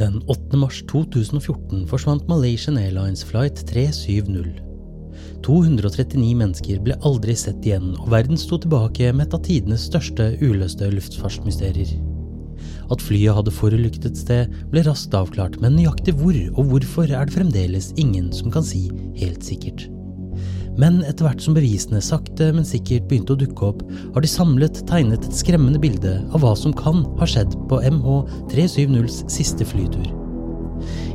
Den 8. mars 2014 forsvant Malaysian Airlines flight 370. 239 mennesker ble aldri sett igjen, og verden sto tilbake med et av tidenes største uløste luftfartsmysterier. At flyet hadde forulyktet sted, ble raskt avklart, men nøyaktig hvor og hvorfor er det fremdeles ingen som kan si helt sikkert. Men etter hvert som bevisene sakte, men sikkert begynte å dukke opp, har de samlet tegnet et skremmende bilde av hva som kan ha skjedd på MH370s siste flytur.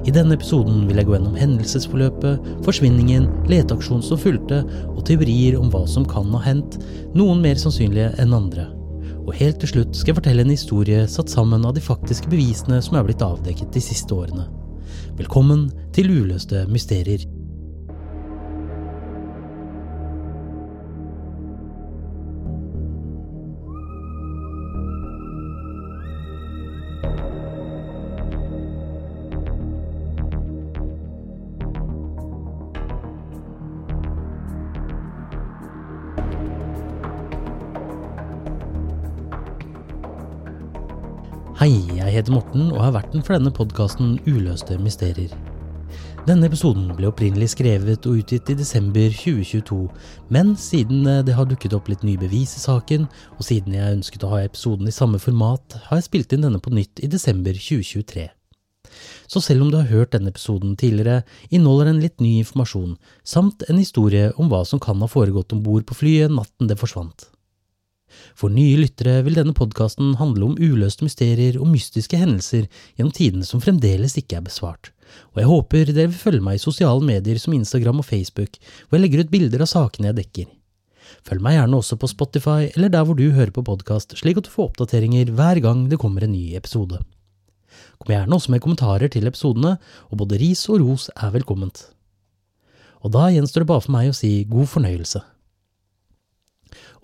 I denne episoden vil jeg gå gjennom hendelsesforløpet, forsvinningen, leteaksjonen som fulgte, og teorier om hva som kan ha hendt, noen mer sannsynlige enn andre. Og helt til slutt skal jeg fortelle en historie satt sammen av de faktiske bevisene som er blitt avdekket de siste årene. Velkommen til Uløste mysterier. Jeg heter Morten og har verten for denne podkasten Uløste mysterier. Denne episoden ble opprinnelig skrevet og utgitt i desember 2022, men siden det har dukket opp litt nye bevis i saken, og siden jeg ønsket å ha episoden i samme format, har jeg spilt inn denne på nytt i desember 2023. Så selv om du har hørt denne episoden tidligere, inneholder den litt ny informasjon, samt en historie om hva som kan ha foregått om bord på flyet natten det forsvant. For nye lyttere vil denne podkasten handle om uløste mysterier og mystiske hendelser gjennom tidene som fremdeles ikke er besvart. Og jeg håper dere vil følge meg i sosiale medier som Instagram og Facebook, hvor jeg legger ut bilder av sakene jeg dekker. Følg meg gjerne også på Spotify eller der hvor du hører på podkast, slik at du får oppdateringer hver gang det kommer en ny episode. Kom gjerne også med kommentarer til episodene, og både ris og ros er velkomment. Og da gjenstår det bare for meg å si god fornøyelse.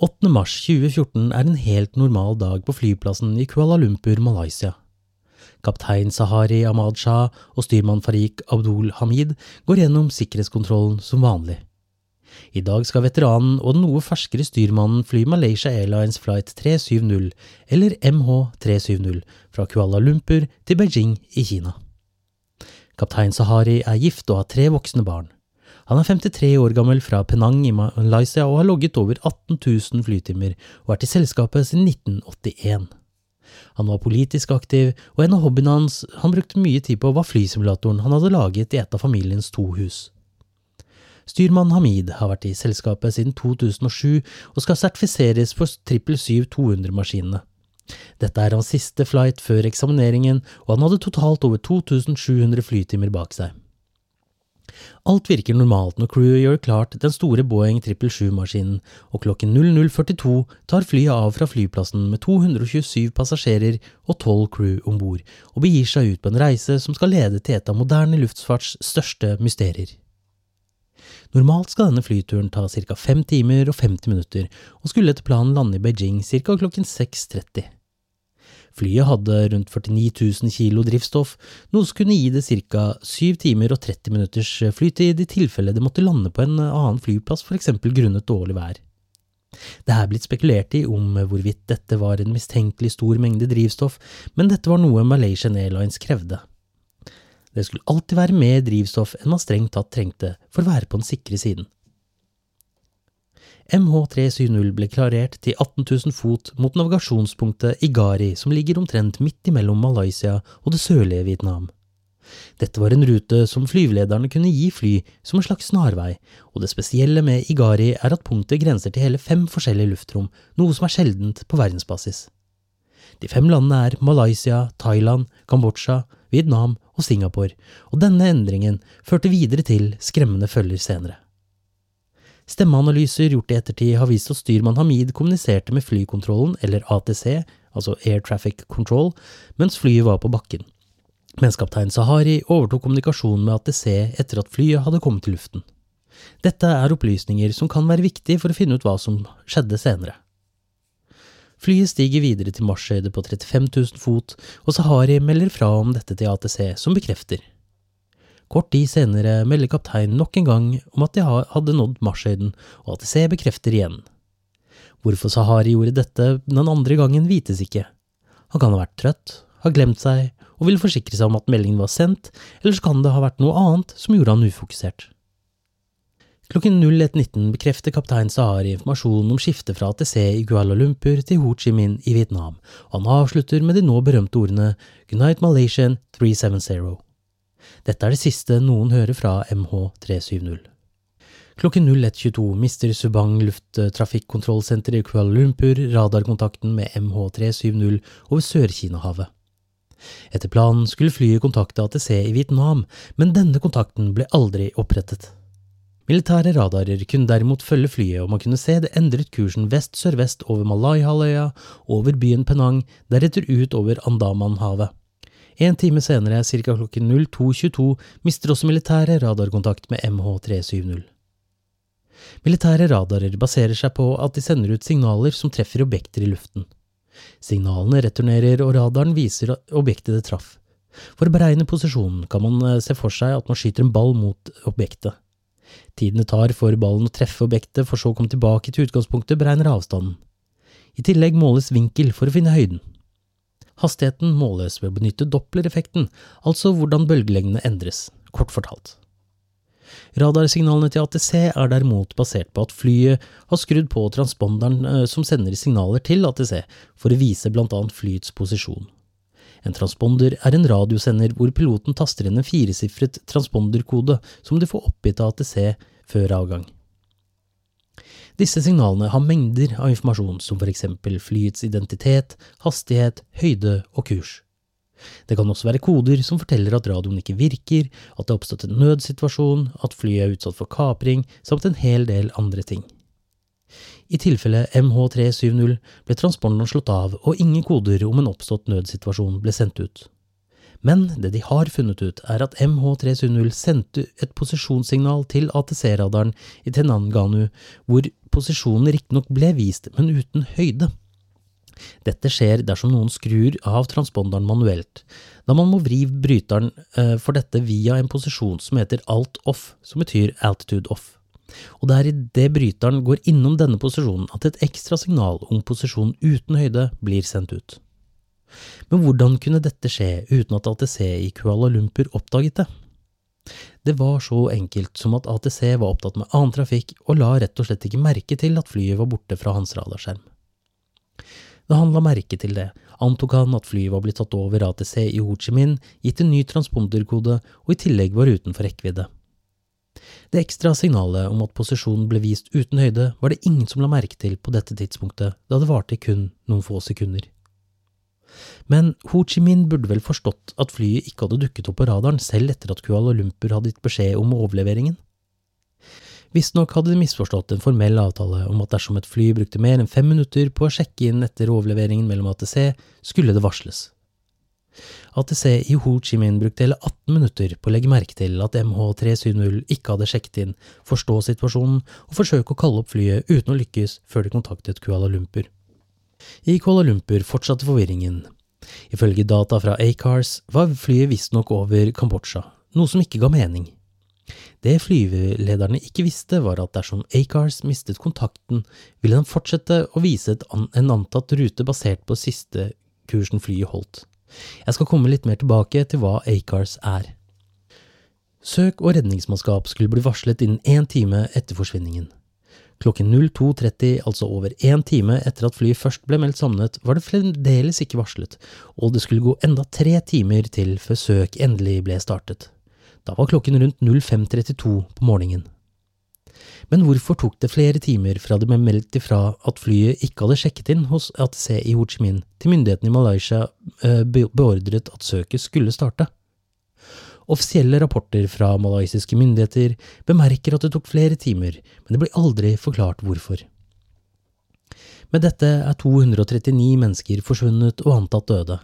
8. mars 2014 er en helt normal dag på flyplassen i Kuala Lumpur, Malaysia. Kaptein Sahari Ahmad Shah og styrmann Farik Abdul Hamid går gjennom sikkerhetskontrollen som vanlig. I dag skal veteranen og den noe ferskere styrmannen fly Malaysia Airlines flight 370, eller MH370, fra Kuala Lumpur til Beijing i Kina. Kaptein Sahari er gift og har tre voksne barn. Han er 53 år gammel fra Penang i Malaysia og har logget over 18 000 flytimer og vært i selskapet siden 1981. Han var politisk aktiv, og en av hobbyene hans han brukte mye tid på var flysimulatoren han hadde laget i et av familiens to hus. Styrmann Hamid har vært i selskapet siden 2007 og skal sertifiseres for 777-200-maskinene. Dette er hans siste flight før eksamineringen, og han hadde totalt over 2700 flytimer bak seg. Alt virker normalt når crewet gjør klart den store Boeing 777-maskinen, og klokken 00.42 tar flyet av fra flyplassen med 227 passasjerer og 12 crew om bord, og begir seg ut på en reise som skal lede til et av moderne luftfarts største mysterier. Normalt skal denne flyturen ta ca. 5 timer og 50 minutter, og skulle etter planen lande i Beijing ca. klokken 6.30. Flyet hadde rundt 49 000 kilo drivstoff, noe som kunne gi det ca. 7 timer og 30 minutters flytid i tilfelle det måtte lande på en annen flyplass, eksempel grunnet dårlig vær. Det er blitt spekulert i om hvorvidt dette var en mistenkelig stor mengde drivstoff, men dette var noe Malaysian Airlines krevde. Det skulle alltid være mer drivstoff enn man strengt tatt trengte for å være på den sikre siden. MH370 ble klarert til 18 000 fot mot navigasjonspunktet Igari, som ligger omtrent midt imellom Malaysia og det sørlige Vietnam. Dette var en rute som flyvelederne kunne gi fly som en slags snarvei, og det spesielle med Igari er at punktet grenser til hele fem forskjellige luftrom, noe som er sjeldent på verdensbasis. De fem landene er Malaysia, Thailand, Kambodsja, Vietnam og Singapore, og denne endringen førte videre til skremmende følger senere. Stemmeanalyser gjort i ettertid har vist at styrmann Hamid kommuniserte med flykontrollen, eller ATC, altså Air Traffic Control, mens flyet var på bakken. Mens kaptein Sahari overtok kommunikasjonen med ATC etter at flyet hadde kommet til luften. Dette er opplysninger som kan være viktige for å finne ut hva som skjedde senere. Flyet stiger videre til marsjhøyde på 35 000 fot, og Sahari melder fra om dette til ATC, som bekrefter. Kort tid senere melder kapteinen nok en gang om at de hadde nådd marshøyden, og at ATC bekrefter igjen. Hvorfor Sahari gjorde dette den andre gangen, vites ikke. Han kan ha vært trøtt, ha glemt seg og ville forsikre seg om at meldingen var sendt, eller så kan det ha vært noe annet som gjorde han ufokusert. Klokken 01.19 bekrefter kaptein Sahari informasjonen om skiftet fra ATC i Kuala Lumpur til Ho Chi Minh i Vietnam, og han avslutter med de nå berømte ordene Good night Malaysian 370. Dette er det siste noen hører fra MH370. Klokken 01.22 mister Subang lufttrafikkontrollsenter i Kuala Lumpur radarkontakten med MH370 over Sør-Kina-havet. Etter planen skulle flyet kontakte ATC i Vietnam, men denne kontakten ble aldri opprettet. Militære radarer kunne derimot følge flyet, og man kunne se det endret kursen vest-sørvest over Malai-halvøya, over byen Penang, deretter ut over Andamanhavet. En time senere, ca. klokken 02.22, mister også militære radarkontakt med MH370. Militære radarer baserer seg på at de sender ut signaler som treffer objekter i luften. Signalene returnerer, og radaren viser objektet det traff. For å beregne posisjonen kan man eh, se for seg at man skyter en ball mot objektet. Tiden det tar for ballen å treffe objektet, for så å komme tilbake til utgangspunktet, beregner avstanden. I tillegg måles vinkel for å finne høyden. Hastigheten måles ved å benytte dopplereffekten, altså hvordan bølgelengdene endres, kort fortalt. Radarsignalene til ATC er derimot basert på at flyet har skrudd på transponderen eh, som sender signaler til ATC for å vise annet flyets posisjon. En transponder er en radiosender hvor piloten taster inn en firesifret transponderkode som de får oppgitt av ATC før avgang. Disse signalene har mengder av informasjon, som for eksempel flyets identitet, hastighet, høyde og kurs. Det kan også være koder som forteller at radioen ikke virker, at det har oppstått en nødsituasjon, at flyet er utsatt for kapring, samt en hel del andre ting. I tilfelle MH370 ble transponderen slått av, og ingen koder om en oppstått nødsituasjon ble sendt ut. Men det de har funnet ut, er at MH370 sendte et posisjonssignal til ATC-radaren i Tenanganu, hvor posisjonen riktignok ble vist, men uten høyde. Dette skjer dersom noen skrur av transponderen manuelt, da man må vri bryteren eh, for dette via en posisjon som heter alt-off, som betyr altitude off. Og det er idet bryteren går innom denne posisjonen at et ekstra signal om posisjon uten høyde blir sendt ut. Men hvordan kunne dette skje uten at ATC i Kuala Lumpur oppdaget det? Det var så enkelt som at ATC var opptatt med annen trafikk og la rett og slett ikke merke til at flyet var borte fra hans radarskjerm. Da han la merke til det, antok han at flyet var blitt tatt over ATC i Ho Chi Minh, gitt en ny transponderkode og i tillegg var utenfor rekkevidde. Det ekstra signalet om at posisjonen ble vist uten høyde, var det ingen som la merke til på dette tidspunktet, da det varte kun noen få sekunder. Men Ho Chi Minh burde vel forstått at flyet ikke hadde dukket opp på radaren selv etter at Kuala Lumpur hadde gitt beskjed om overleveringen. Visstnok hadde de misforstått en formell avtale om at dersom et fly brukte mer enn fem minutter på å sjekke inn etter overleveringen mellom ATC, skulle det varsles. ATC i Ho Chi Minh brukte hele 18 minutter på å legge merke til at MH370 ikke hadde sjekket inn, forstå situasjonen og forsøke å kalle opp flyet uten å lykkes før de kontaktet Kuala Lumpur. I Kuala Lumpur fortsatte forvirringen. Ifølge data fra Acars var flyet visstnok over Kambodsja, noe som ikke ga mening. Det flyvelederne ikke visste, var at dersom Acars mistet kontakten, ville de fortsette å vise en antatt rute basert på siste kursen flyet holdt. Jeg skal komme litt mer tilbake til hva ACARS er. Søk- og redningsmannskap skulle bli varslet innen én time etter forsvinningen. Klokken 02.30, altså over én time etter at flyet først ble meldt savnet, var det fremdeles ikke varslet, og det skulle gå enda tre timer til før søk endelig ble startet. Da var klokken rundt 05.32 på morgenen. Men hvorfor tok det flere timer fra det ble meldt ifra at flyet ikke hadde sjekket inn hos ATC i Ho Chi Minh, til myndighetene i Malaysia eh, beordret at søket skulle starte? Offisielle rapporter fra malaysiske myndigheter bemerker at det tok flere timer, men det blir aldri forklart hvorfor. Med dette er 239 mennesker forsvunnet og antatt døde.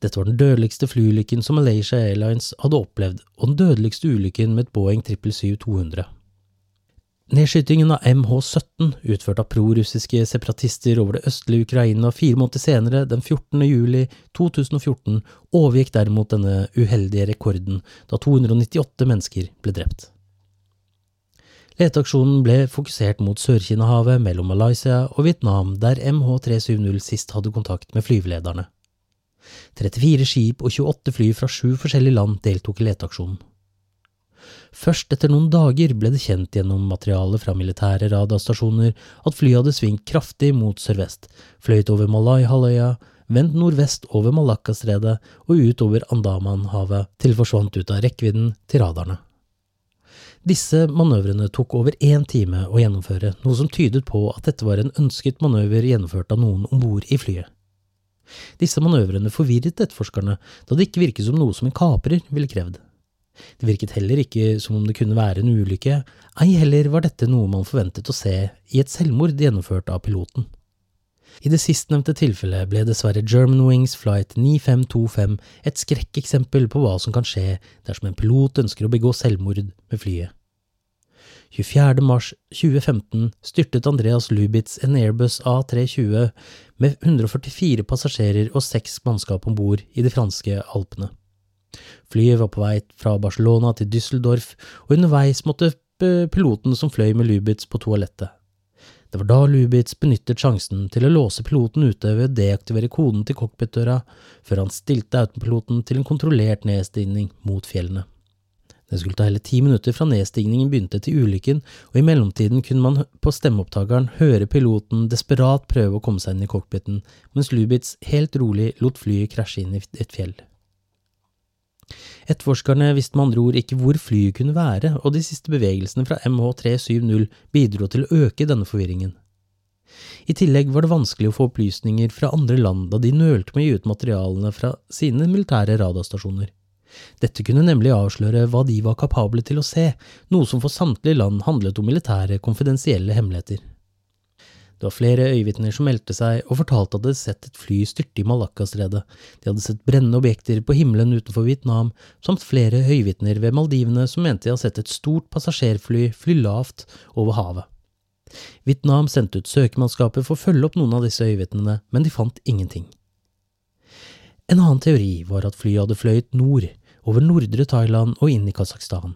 Dette var den dødeligste flyulykken som Malaysia Airlines hadde opplevd, og den dødeligste ulykken med et Boeing 777-200. Nedskytingen av MH17, utført av prorussiske separatister over det østlige Ukraina fire måneder senere, den 14. juli 2014, overgikk derimot denne uheldige rekorden, da 298 mennesker ble drept. Leteaksjonen ble fokusert mot Sør-Kina-havet mellom Malaysia og Vietnam, der MH370 sist hadde kontakt med flyvelederne. 34 skip og 28 fly fra sju forskjellige land deltok i leteaksjonen. Først etter noen dager ble det kjent gjennom materiale fra militære radarstasjoner at flyet hadde svingt kraftig mot sørvest, fløyet over Malai-halvøya, vendt nordvest over Malakkastredet og utover Andamanhavet til forsvant ut av rekkevidden til radarene. Disse manøvrene tok over én time å gjennomføre, noe som tydet på at dette var en ønsket manøver gjennomført av noen om bord i flyet. Disse manøvrene forvirret etterforskerne, da det ikke virket som noe som en kaprer ville krevd. Det virket heller ikke som om det kunne være en ulykke, ei heller var dette noe man forventet å se i et selvmord gjennomført av piloten. I det sistnevnte tilfellet ble dessverre Germanwings flight 9525 et skrekkeksempel på hva som kan skje dersom en pilot ønsker å begå selvmord med flyet. 24. mars 2015 styrtet Andreas Lubitz en Airbus A320 med 144 passasjerer og seks mannskap om bord i de franske alpene. Flyet var på vei fra Barcelona til Düsseldorf, og underveis måtte piloten som fløy med Lubitz på toalettet. Det var da Lubitz benyttet sjansen til å låse piloten ute ved å deaktivere koden til cockpitdøra, før han stilte autopiloten til en kontrollert nedstigning mot fjellene. Det skulle ta hele ti minutter fra nedstigningen begynte til ulykken, og i mellomtiden kunne man på stemmeopptakeren høre piloten desperat prøve å komme seg inn i cockpiten, mens Lubitz helt rolig lot flyet krasje inn i et fjell. Etterforskerne visste med andre ord ikke hvor flyet kunne være, og de siste bevegelsene fra MH370 bidro til å øke denne forvirringen. I tillegg var det vanskelig å få opplysninger fra andre land, da de nølte med å gi ut materialene fra sine militære radarstasjoner. Dette kunne nemlig avsløre hva de var kapable til å se, noe som for samtlige land handlet om militære, konfidensielle hemmeligheter. Det var flere øyevitner som meldte seg og fortalte at de hadde sett et fly styrte i Malakkastredet, de hadde sett brennende objekter på himmelen utenfor Vietnam, samt flere øyevitner ved Maldivene som mente de hadde sett et stort passasjerfly fly lavt over havet. Vietnam sendte ut søkemannskaper for å følge opp noen av disse øyevitnene, men de fant ingenting. En annen teori var at flyet hadde fløyet nord, over nordre Thailand og inn i Kasakhstan.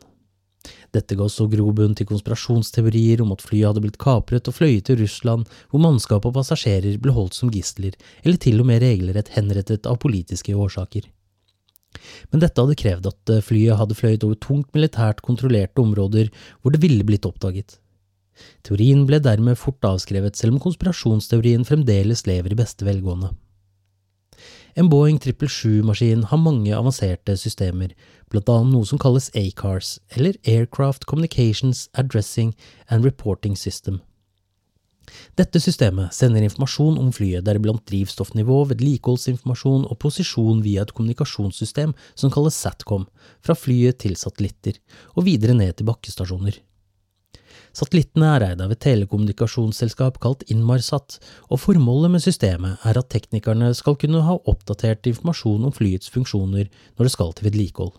Dette ga også grobunn til konspirasjonsteorier om at flyet hadde blitt kapret og fløyet til Russland, hvor mannskap og passasjerer ble holdt som gisler, eller til og med regelrett henrettet av politiske årsaker. Men dette hadde krevd at eh, flyet hadde fløyet over tungt militært kontrollerte områder hvor det ville blitt oppdaget. Teorien ble dermed fort avskrevet, selv om konspirasjonsteorien fremdeles lever i beste velgående. En Boeing 777-maskin har mange avanserte systemer, annet noe som kalles ACARS, eller Aircraft Communications Addressing and Reporting System. Dette systemet sender informasjon om flyet, deriblant drivstoffnivå, vedlikeholdsinformasjon og posisjon via et kommunikasjonssystem som kalles SATCOM, fra flyet til satellitter, og videre ned til bakkestasjoner. Satellittene er eid av et telekommunikasjonsselskap kalt Inmarsat, og formålet med systemet er at teknikerne skal kunne ha oppdatert informasjon om flyets funksjoner når det skal til vedlikehold.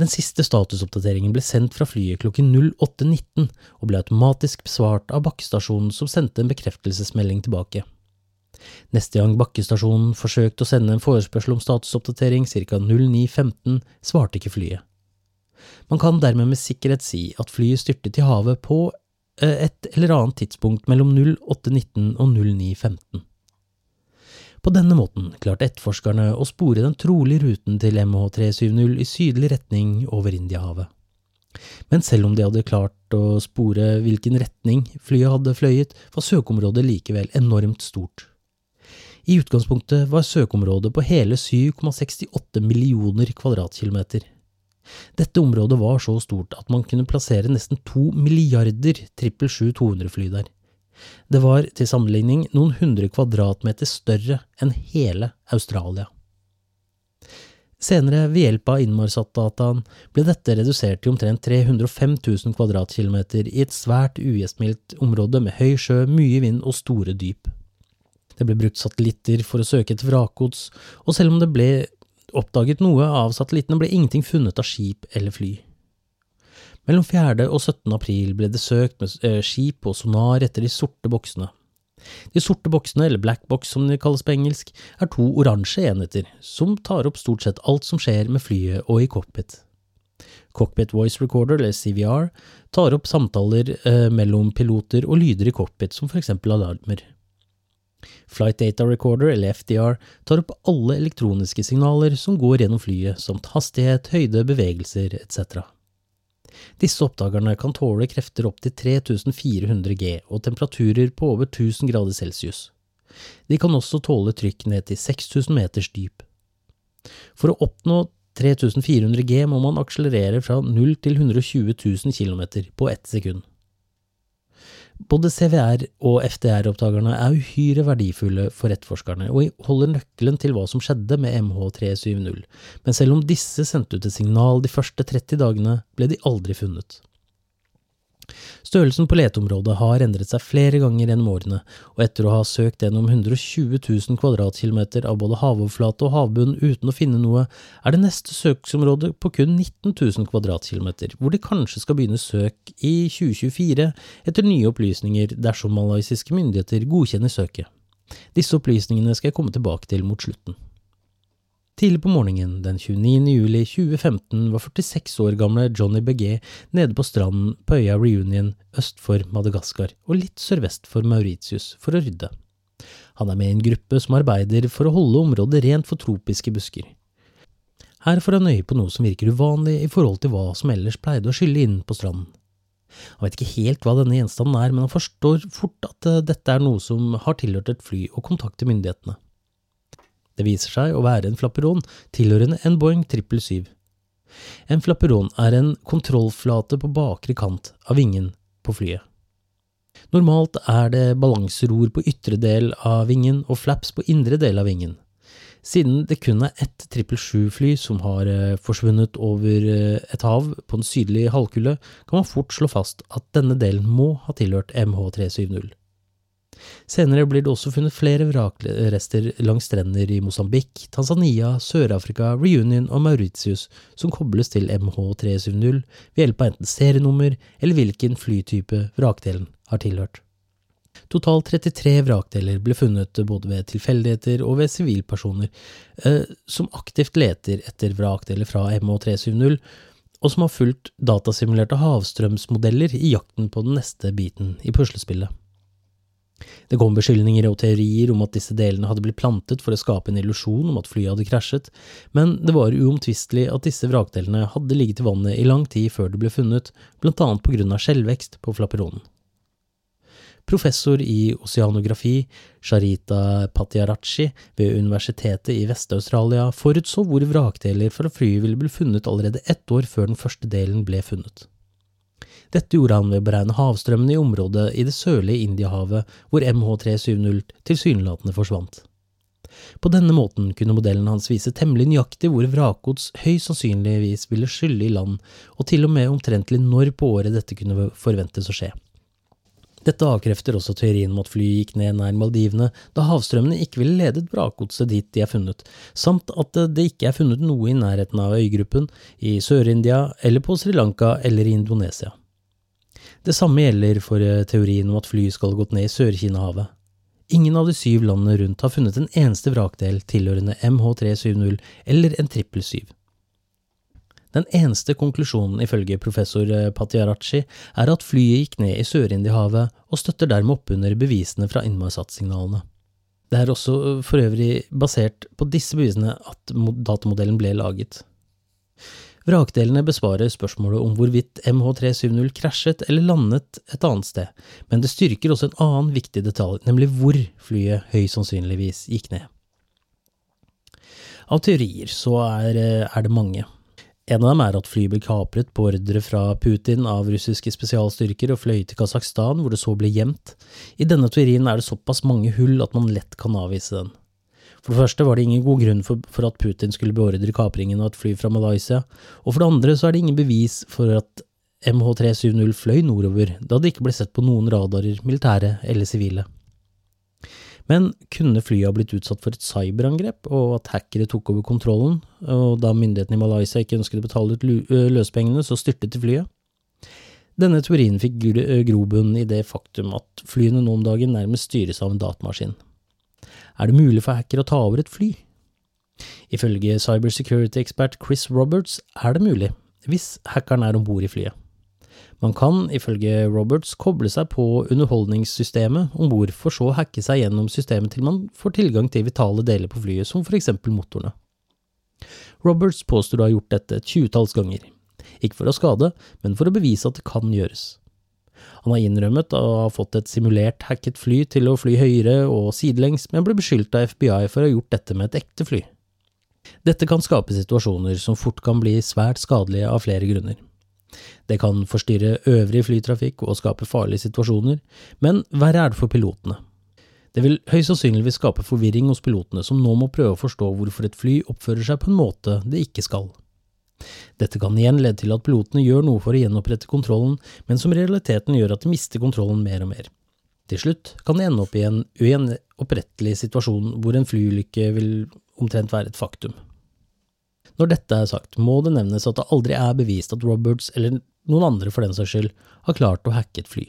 Den siste statusoppdateringen ble sendt fra flyet klokken 08.19 og ble automatisk besvart av bakkestasjonen som sendte en bekreftelsesmelding tilbake. Neste gang bakkestasjonen forsøkte å sende en forespørsel om statusoppdatering ca. 09.15, svarte ikke flyet. Man kan dermed med sikkerhet si at flyet styrtet i havet på eh, et eller annet tidspunkt mellom 08.19 og 09.15. På denne måten klarte etterforskerne å spore den trolige ruten til MH370 i sydlig retning over Indiahavet. Men selv om de hadde klart å spore hvilken retning flyet hadde fløyet, var søkeområdet likevel enormt stort. I utgangspunktet var søkeområdet på hele 7,68 millioner kvadratkilometer. Dette området var så stort at man kunne plassere nesten to milliarder 777-200-fly der. Det var til sammenligning noen hundre kvadratmeter større enn hele Australia. Senere, ved hjelp av Inmarsat-dataen, ble dette redusert til omtrent 305 000 kvadratkilometer i et svært ugjestmildt område med høy sjø, mye vind og store dyp. Det ble brukt satellitter for å søke etter vrakgods, og selv om det ble oppdaget noe av satellittene, ble ingenting funnet av skip eller fly. Mellom 4. og 17. april ble det søkt med eh, skip og sonar etter de sorte boksene. De sorte boksene, eller black box som de kalles på engelsk, er to oransje enheter, som tar opp stort sett alt som skjer med flyet og i cockpit. Cockpit Voice Recorder, eller CVR, tar opp samtaler eh, mellom piloter og lyder i cockpit, som for eksempel alarmer. Flight Data Recorder, eller FDR, tar opp alle elektroniske signaler som går gjennom flyet, samt hastighet, høyde, bevegelser etc. Disse oppdagerne kan tåle krefter opp til 3400 G og temperaturer på over 1000 grader celsius. De kan også tåle trykk ned til 6000 meters dyp. For å oppnå 3400 G må man akselerere fra 0 til 120 000 km på ett sekund. Både CVR og FDR-opptakerne er uhyre verdifulle for etterforskerne, og holder nøkkelen til hva som skjedde med MH370, men selv om disse sendte ut et signal de første 30 dagene, ble de aldri funnet. Størrelsen på leteområdet har endret seg flere ganger gjennom årene, og etter å ha søkt gjennom 120 000 kvadratkilometer av både havoverflate og havbunn uten å finne noe, er det neste søksområdet på kun 19 000 kvadratkilometer, hvor de kanskje skal begynne søk i 2024 etter nye opplysninger dersom malaysiske myndigheter godkjenner søket. Disse opplysningene skal jeg komme tilbake til mot slutten. Tidlig på morgenen den 29. juli 2015 var 46 år gamle Johnny Beguet nede på stranden på øya Reunion øst for Madagaskar og litt sørvest for Mauritius for å rydde. Han er med i en gruppe som arbeider for å holde området rent for tropiske busker. Her får han øye på noe som virker uvanlig i forhold til hva som ellers pleide å skylle inn på stranden. Han vet ikke helt hva denne gjenstanden er, men han forstår fort at eh, dette er noe som har tilhørt et fly og kontakter myndighetene. Det viser seg å være en flapperon tilhørende en Boeing 777. En flapperon er en kontrollflate på bakre kant av vingen på flyet. Normalt er det balanseror på ytre del av vingen og flaps på indre del av vingen. Siden det kun er ett 777-fly som har eh, forsvunnet over eh, et hav på den sydlige halvkule, kan man fort slå fast at denne delen må ha tilhørt MH370. Senere blir det også funnet flere vrakrester langs strender i Mosambik, Tanzania, Sør-Afrika, Reunion og Mauritius som kobles til MH370 ved hjelp av enten serienummer eller hvilken flytype vrakdelen har tilhørt. Totalt 33 vrakdeler ble funnet både ved tilfeldigheter og ved sivilpersoner eh, som aktivt leter etter vrakdeler fra MH370, og som har fulgt datasimulerte havstrømsmodeller i jakten på den neste biten i puslespillet. Det kom beskyldninger og teorier om at disse delene hadde blitt plantet for å skape en illusjon om at flyet hadde krasjet, men det var uomtvistelig at disse vrakdelene hadde ligget i vannet i lang tid før de ble funnet, blant annet på grunn av skjellvekst på flapperonen. Professor i oseanografi, Sharita Patiarachi ved Universitetet i Vest-Australia, forutså hvor vrakdeler fra flyet ville bli funnet allerede ett år før den første delen ble funnet. Dette gjorde han ved å beregne havstrømmene i området i det sørlige Indiahavet hvor MH370 tilsynelatende forsvant. På denne måten kunne modellen hans vise temmelig nøyaktig hvor vrakgods høyst sannsynligvis ville skylle i land, og til og med omtrentlig når på året dette kunne forventes å skje. Dette avkrefter også teorien om at flyet gikk ned nær Maldivene, da havstrømmene ikke ville ledet vrakgodset dit de er funnet, samt at det ikke er funnet noe i nærheten av øygruppen, i Sør-India eller på Sri Lanka eller i Indonesia. Det samme gjelder for eh, teorien om at flyet skal ha gått ned i Sør-Kina-havet. Ingen av de syv landene rundt har funnet en eneste vrakdel tilhørende MH370 eller en 777. Den eneste konklusjonen ifølge professor eh, Patiarachi er at flyet gikk ned i Sør-Indiahavet og støtter dermed oppunder bevisene fra Inmarsat-signalene. Det er også eh, for øvrig basert på disse bevisene at datamodellen ble laget. Vrakdelene besvarer spørsmålet om hvorvidt MH370 krasjet eller landet et annet sted, men det styrker også en annen viktig detalj, nemlig hvor flyet høyst sannsynligvis gikk ned. Av teorier så er, eh, er det mange. En av dem er at flyet ble kapret på ordre fra Putin av russiske spesialstyrker og fløy til Kasakhstan, hvor det så ble gjemt. I denne teorien er det såpass mange hull at man lett kan avvise den. For det første var det ingen god grunn for, for at Putin skulle beordre kapringen av et fly fra Malaysia, og for det andre så er det ingen bevis for at MH370 fløy nordover, da det ikke ble sett på noen radarer, militære eller sivile. Men kunne flyet ha blitt utsatt for et cyberangrep, og at hackere tok over kontrollen, og da myndighetene i Malaysia ikke ønsket å betale ut løspengene, så styrtet de flyet? Denne teorien fikk grobunn i det faktum at flyene nå om dagen nærmest styres av en datamaskin. Er det mulig for hackere å ta over et fly? Ifølge cybersecurity-ekspert Chris Roberts er det mulig, hvis hackeren er om bord i flyet. Man kan, ifølge Roberts, koble seg på underholdningssystemet om bord, for så å hacke seg gjennom systemet til man får tilgang til vitale deler på flyet, som for eksempel motorene. Roberts påstår å ha gjort dette et tjuetalls ganger. Ikke for å skade, men for å bevise at det kan gjøres. Han har innrømmet å ha fått et simulert hacket fly til å fly høyere og sidelengs, men ble beskyldt av FBI for å ha gjort dette med et ekte fly. Dette kan skape situasjoner som fort kan bli svært skadelige av flere grunner. Det kan forstyrre øvrig flytrafikk og skape farlige situasjoner, men verre er det for pilotene. Det vil høyst sannsynligvis skape forvirring hos pilotene, som nå må prøve å forstå hvorfor et fly oppfører seg på en måte det ikke skal. Dette kan igjen lede til at pilotene gjør noe for å gjenopprette kontrollen, men som realiteten gjør at de mister kontrollen mer og mer. Til slutt kan de ende opp i en uenopprettelig situasjon hvor en flyulykke vil omtrent være et faktum. Når dette er sagt, må det nevnes at det aldri er bevist at Roberts, eller noen andre for den saks skyld, har klart å hacke et fly.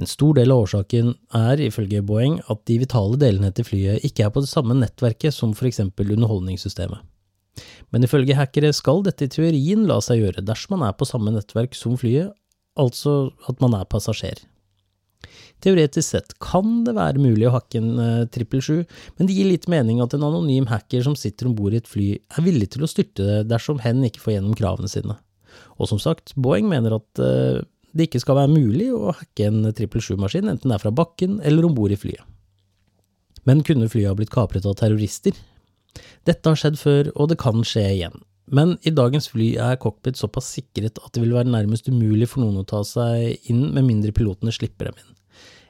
En stor del av årsaken er, ifølge Boeing, at de vitale delene til flyet ikke er på det samme nettverket som for eksempel underholdningssystemet. Men ifølge hackere skal dette i teorien la seg gjøre dersom man er på samme nettverk som flyet, altså at man er passasjer. Teoretisk sett kan det være mulig å hacke en uh, eh, 777, men det gir litt mening at en anonym hacker som sitter om bord i et fly, er villig til å styrte det dersom hen ikke får gjennom kravene sine. Og som sagt, Boeing mener at uh, det ikke skal være mulig å hacke en 777-maskin, enten det er fra bakken eller om bord i flyet. Men kunne flyet ha blitt kapret av terrorister? Dette har skjedd før, og det kan skje igjen. Men i dagens fly er cockpit såpass sikret at det vil være nærmest umulig for noen å ta seg inn med mindre pilotene slipper dem inn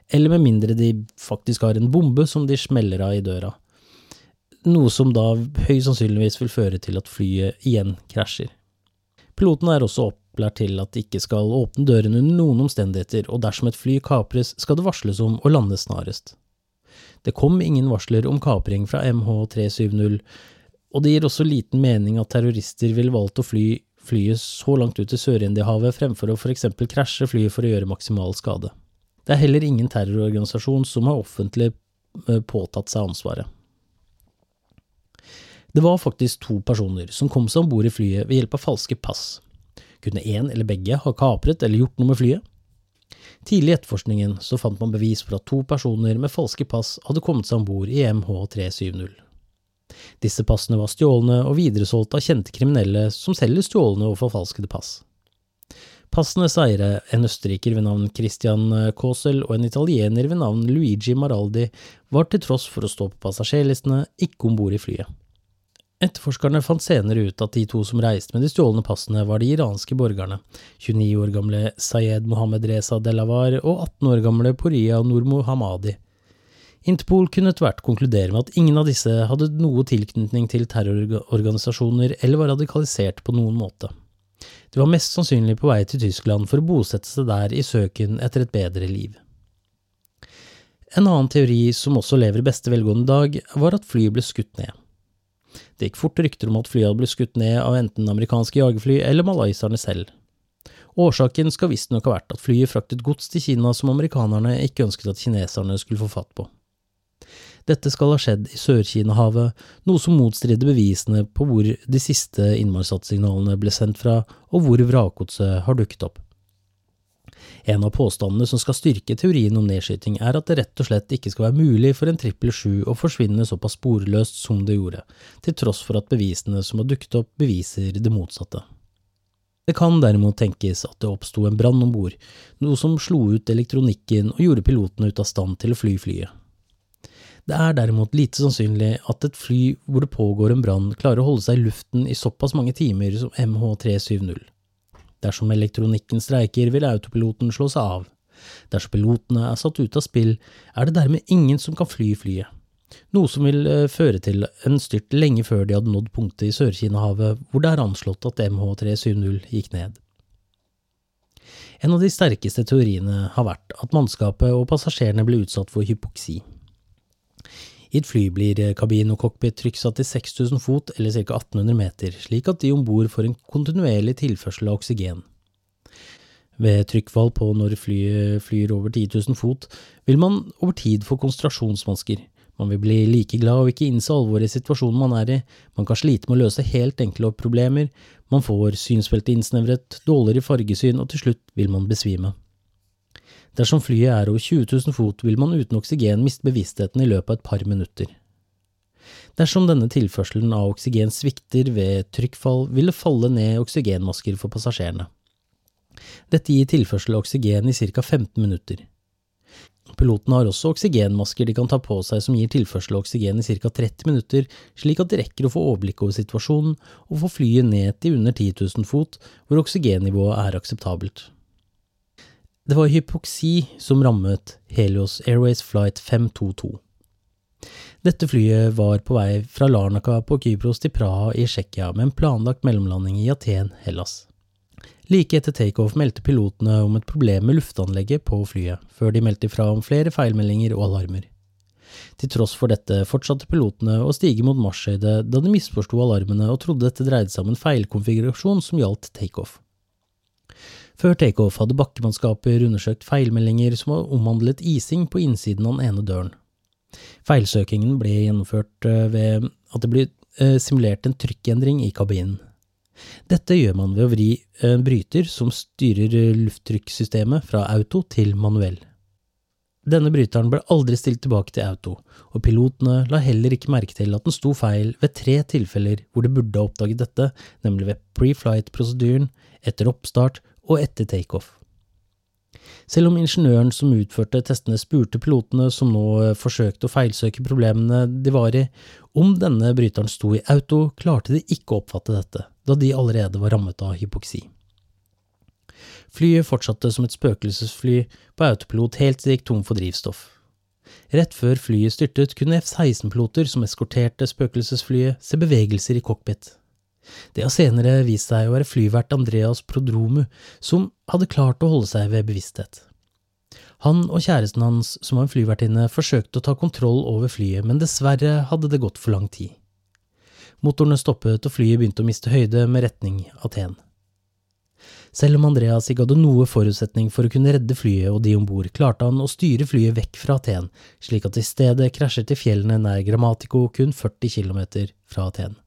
eller med mindre de faktisk har en bombe som de smeller av i døra. Noe som da høyst sannsynligvis vil føre til at flyet igjen krasjer. Piloten er også opplært til at de ikke skal åpne dørene under noen omstendigheter, og dersom et fly kapres, skal det varsles om og landes snarest. Det kom ingen varsler om kapring fra MH370, og det gir også liten mening at terrorister ville valgt å fly flyet så langt ut i Sør-Indiahavet fremfor å eksempel krasje flyet for å gjøre maksimal skade. Det er heller ingen terrororganisasjon som har offentlig eh, påtatt seg ansvaret. Det var faktisk to personer som kom seg om bord i flyet ved hjelp av falske pass. Kunne én eller begge ha kapret eller gjort noe med flyet? Tidlig i etterforskningen så fant man bevis for at to personer med falske pass hadde kommet seg om bord i MH370. Disse passene var stjålne og videresolgt av kjente kriminelle som selger stjålne og forfalskede pass. Passenes eiere, en østerriker ved navn Christian Kosel og en italiener ved navn Luigi Maraldi, var til tross for å stå på passasjerlistene ikke om bord i flyet. Etterforskerne fant senere ut at de to som reiste med de stjålne passene, var de iranske borgerne, 29 år gamle Sayed Mohammed Reza Delavar og 18 år gamle Poria Nur Mohammadi. Interpol kunne etter hvert konkludere med at ingen av disse hadde noe tilknytning til terrororganisasjoner eller var radikalisert på noen måte. De var mest sannsynlig på vei til Tyskland for å bosette seg der i søken etter et bedre liv. En annen teori som også lever i beste velgående dag, var at flyet ble skutt ned. Det gikk fort rykter om at flyet hadde blitt skutt ned av enten amerikanske jagerfly eller malayserne selv. Årsaken skal visstnok ha vært at flyet fraktet gods til Kina som amerikanerne ikke ønsket at kineserne skulle få fatt på. Dette skal ha skjedd i Sør-Kina-havet, noe som motstrider bevisene på hvor de siste innmarssatssignalene ble sendt fra, og hvor vrakgodset har dukket opp. En av påstandene som skal styrke teorien om nedskyting, er at det rett og slett ikke skal være mulig for en trippel sju å forsvinne såpass sporløst som det gjorde, til tross for at bevisene som har dukket opp, beviser det motsatte. Det kan derimot tenkes at det oppsto en brann om bord, noe som slo ut elektronikken og gjorde pilotene ut av stand til å fly flyet. Det er derimot lite sannsynlig at et fly hvor det pågår en brann, klarer å holde seg i luften i såpass mange timer som MH370. Dersom elektronikken streiker, vil autopiloten slå seg av. Dersom pilotene er satt ut av spill, er det dermed ingen som kan fly flyet, noe som vil eh, føre til en styrt lenge før de hadde nådd punktet i Sør-Kina-havet hvor det er anslått at MH370 gikk ned. En av de sterkeste teoriene har vært at mannskapet og passasjerene ble utsatt for hypoksi. I et fly blir kabin og cockpit trykksatt til 6000 fot eller ca. 1800 meter, slik at de om bord får en kontinuerlig tilførsel av oksygen. Ved trykkfall på når flyet flyr over 10 000 fot, vil man over tid få konsentrasjonsvansker. Man vil bli like glad og ikke innse alvoret i situasjonen man er i, man kan slite med å løse helt enkle problemer, man får synsfeltet innsnevret, dårligere fargesyn, og til slutt vil man besvime. Dersom flyet er over 20 000 fot, vil man uten oksygen miste bevisstheten i løpet av et par minutter. Dersom denne tilførselen av oksygen svikter ved trykkfall, vil det falle ned oksygenmasker for passasjerene. Dette gir tilførsel av oksygen i ca. 15 minutter. Pilotene har også oksygenmasker de kan ta på seg som gir tilførsel av oksygen i ca. 30 minutter, slik at de rekker å få overblikk over situasjonen og få flyet ned til under 10 000 fot, hvor oksygennivået er akseptabelt. Det var hypoksi som rammet Helios Airways flight 522. Dette flyet var på vei fra Larnaca på Kypros til Praha i Tsjekkia med en planlagt mellomlanding i Aten, Hellas. Like etter takeoff meldte pilotene om et problem med luftanlegget på flyet, før de meldte ifra om flere feilmeldinger og alarmer. Til tross for dette fortsatte pilotene å stige mot marsjhøyde da de misforsto alarmene og trodde dette dreide seg om en feilkonfigurasjon som gjaldt takeoff. Før takeoff hadde bakkemannskaper undersøkt feilmeldinger som omhandlet ising på innsiden av den ene døren. Feilsøkingen ble gjennomført eh, ved at det ble eh, simulert en trykkendring i kabinen. Dette gjør man ved å vri en bryter som styrer lufttrykkssystemet fra auto til manuell. Denne bryteren ble aldri stilt tilbake til auto, og pilotene la heller ikke merke til at den sto feil ved tre tilfeller hvor de burde ha oppdaget dette, nemlig ved pre-flight-prosedyren, etter oppstart og etter takeoff. Selv om ingeniøren som utførte testene spurte pilotene som nå eh, forsøkte å feilsøke problemene de var i, om denne bryteren sto i auto, klarte de ikke å oppfatte dette, da de allerede var rammet av hypoksi. Flyet fortsatte som et spøkelsesfly på autopilot helt til det gikk tom for drivstoff. Rett før flyet styrtet, kunne F-16-piloter som eskorterte spøkelsesflyet, se bevegelser i cockpit. Det har senere vist seg å være flyvert Andreas Prodromu, som hadde klart å holde seg ved bevissthet. Han og kjæresten hans, som var en flyvertinne, forsøkte å ta kontroll over flyet, men dessverre hadde det gått for lang tid. Motorene stoppet, og flyet begynte å miste høyde med retning Aten. Selv om Andreas ikke hadde noe forutsetning for å kunne redde flyet og de om bord, klarte han å styre flyet vekk fra Aten, slik at det i stedet krasjet i fjellene nær Grammatico, kun 40 km fra Aten.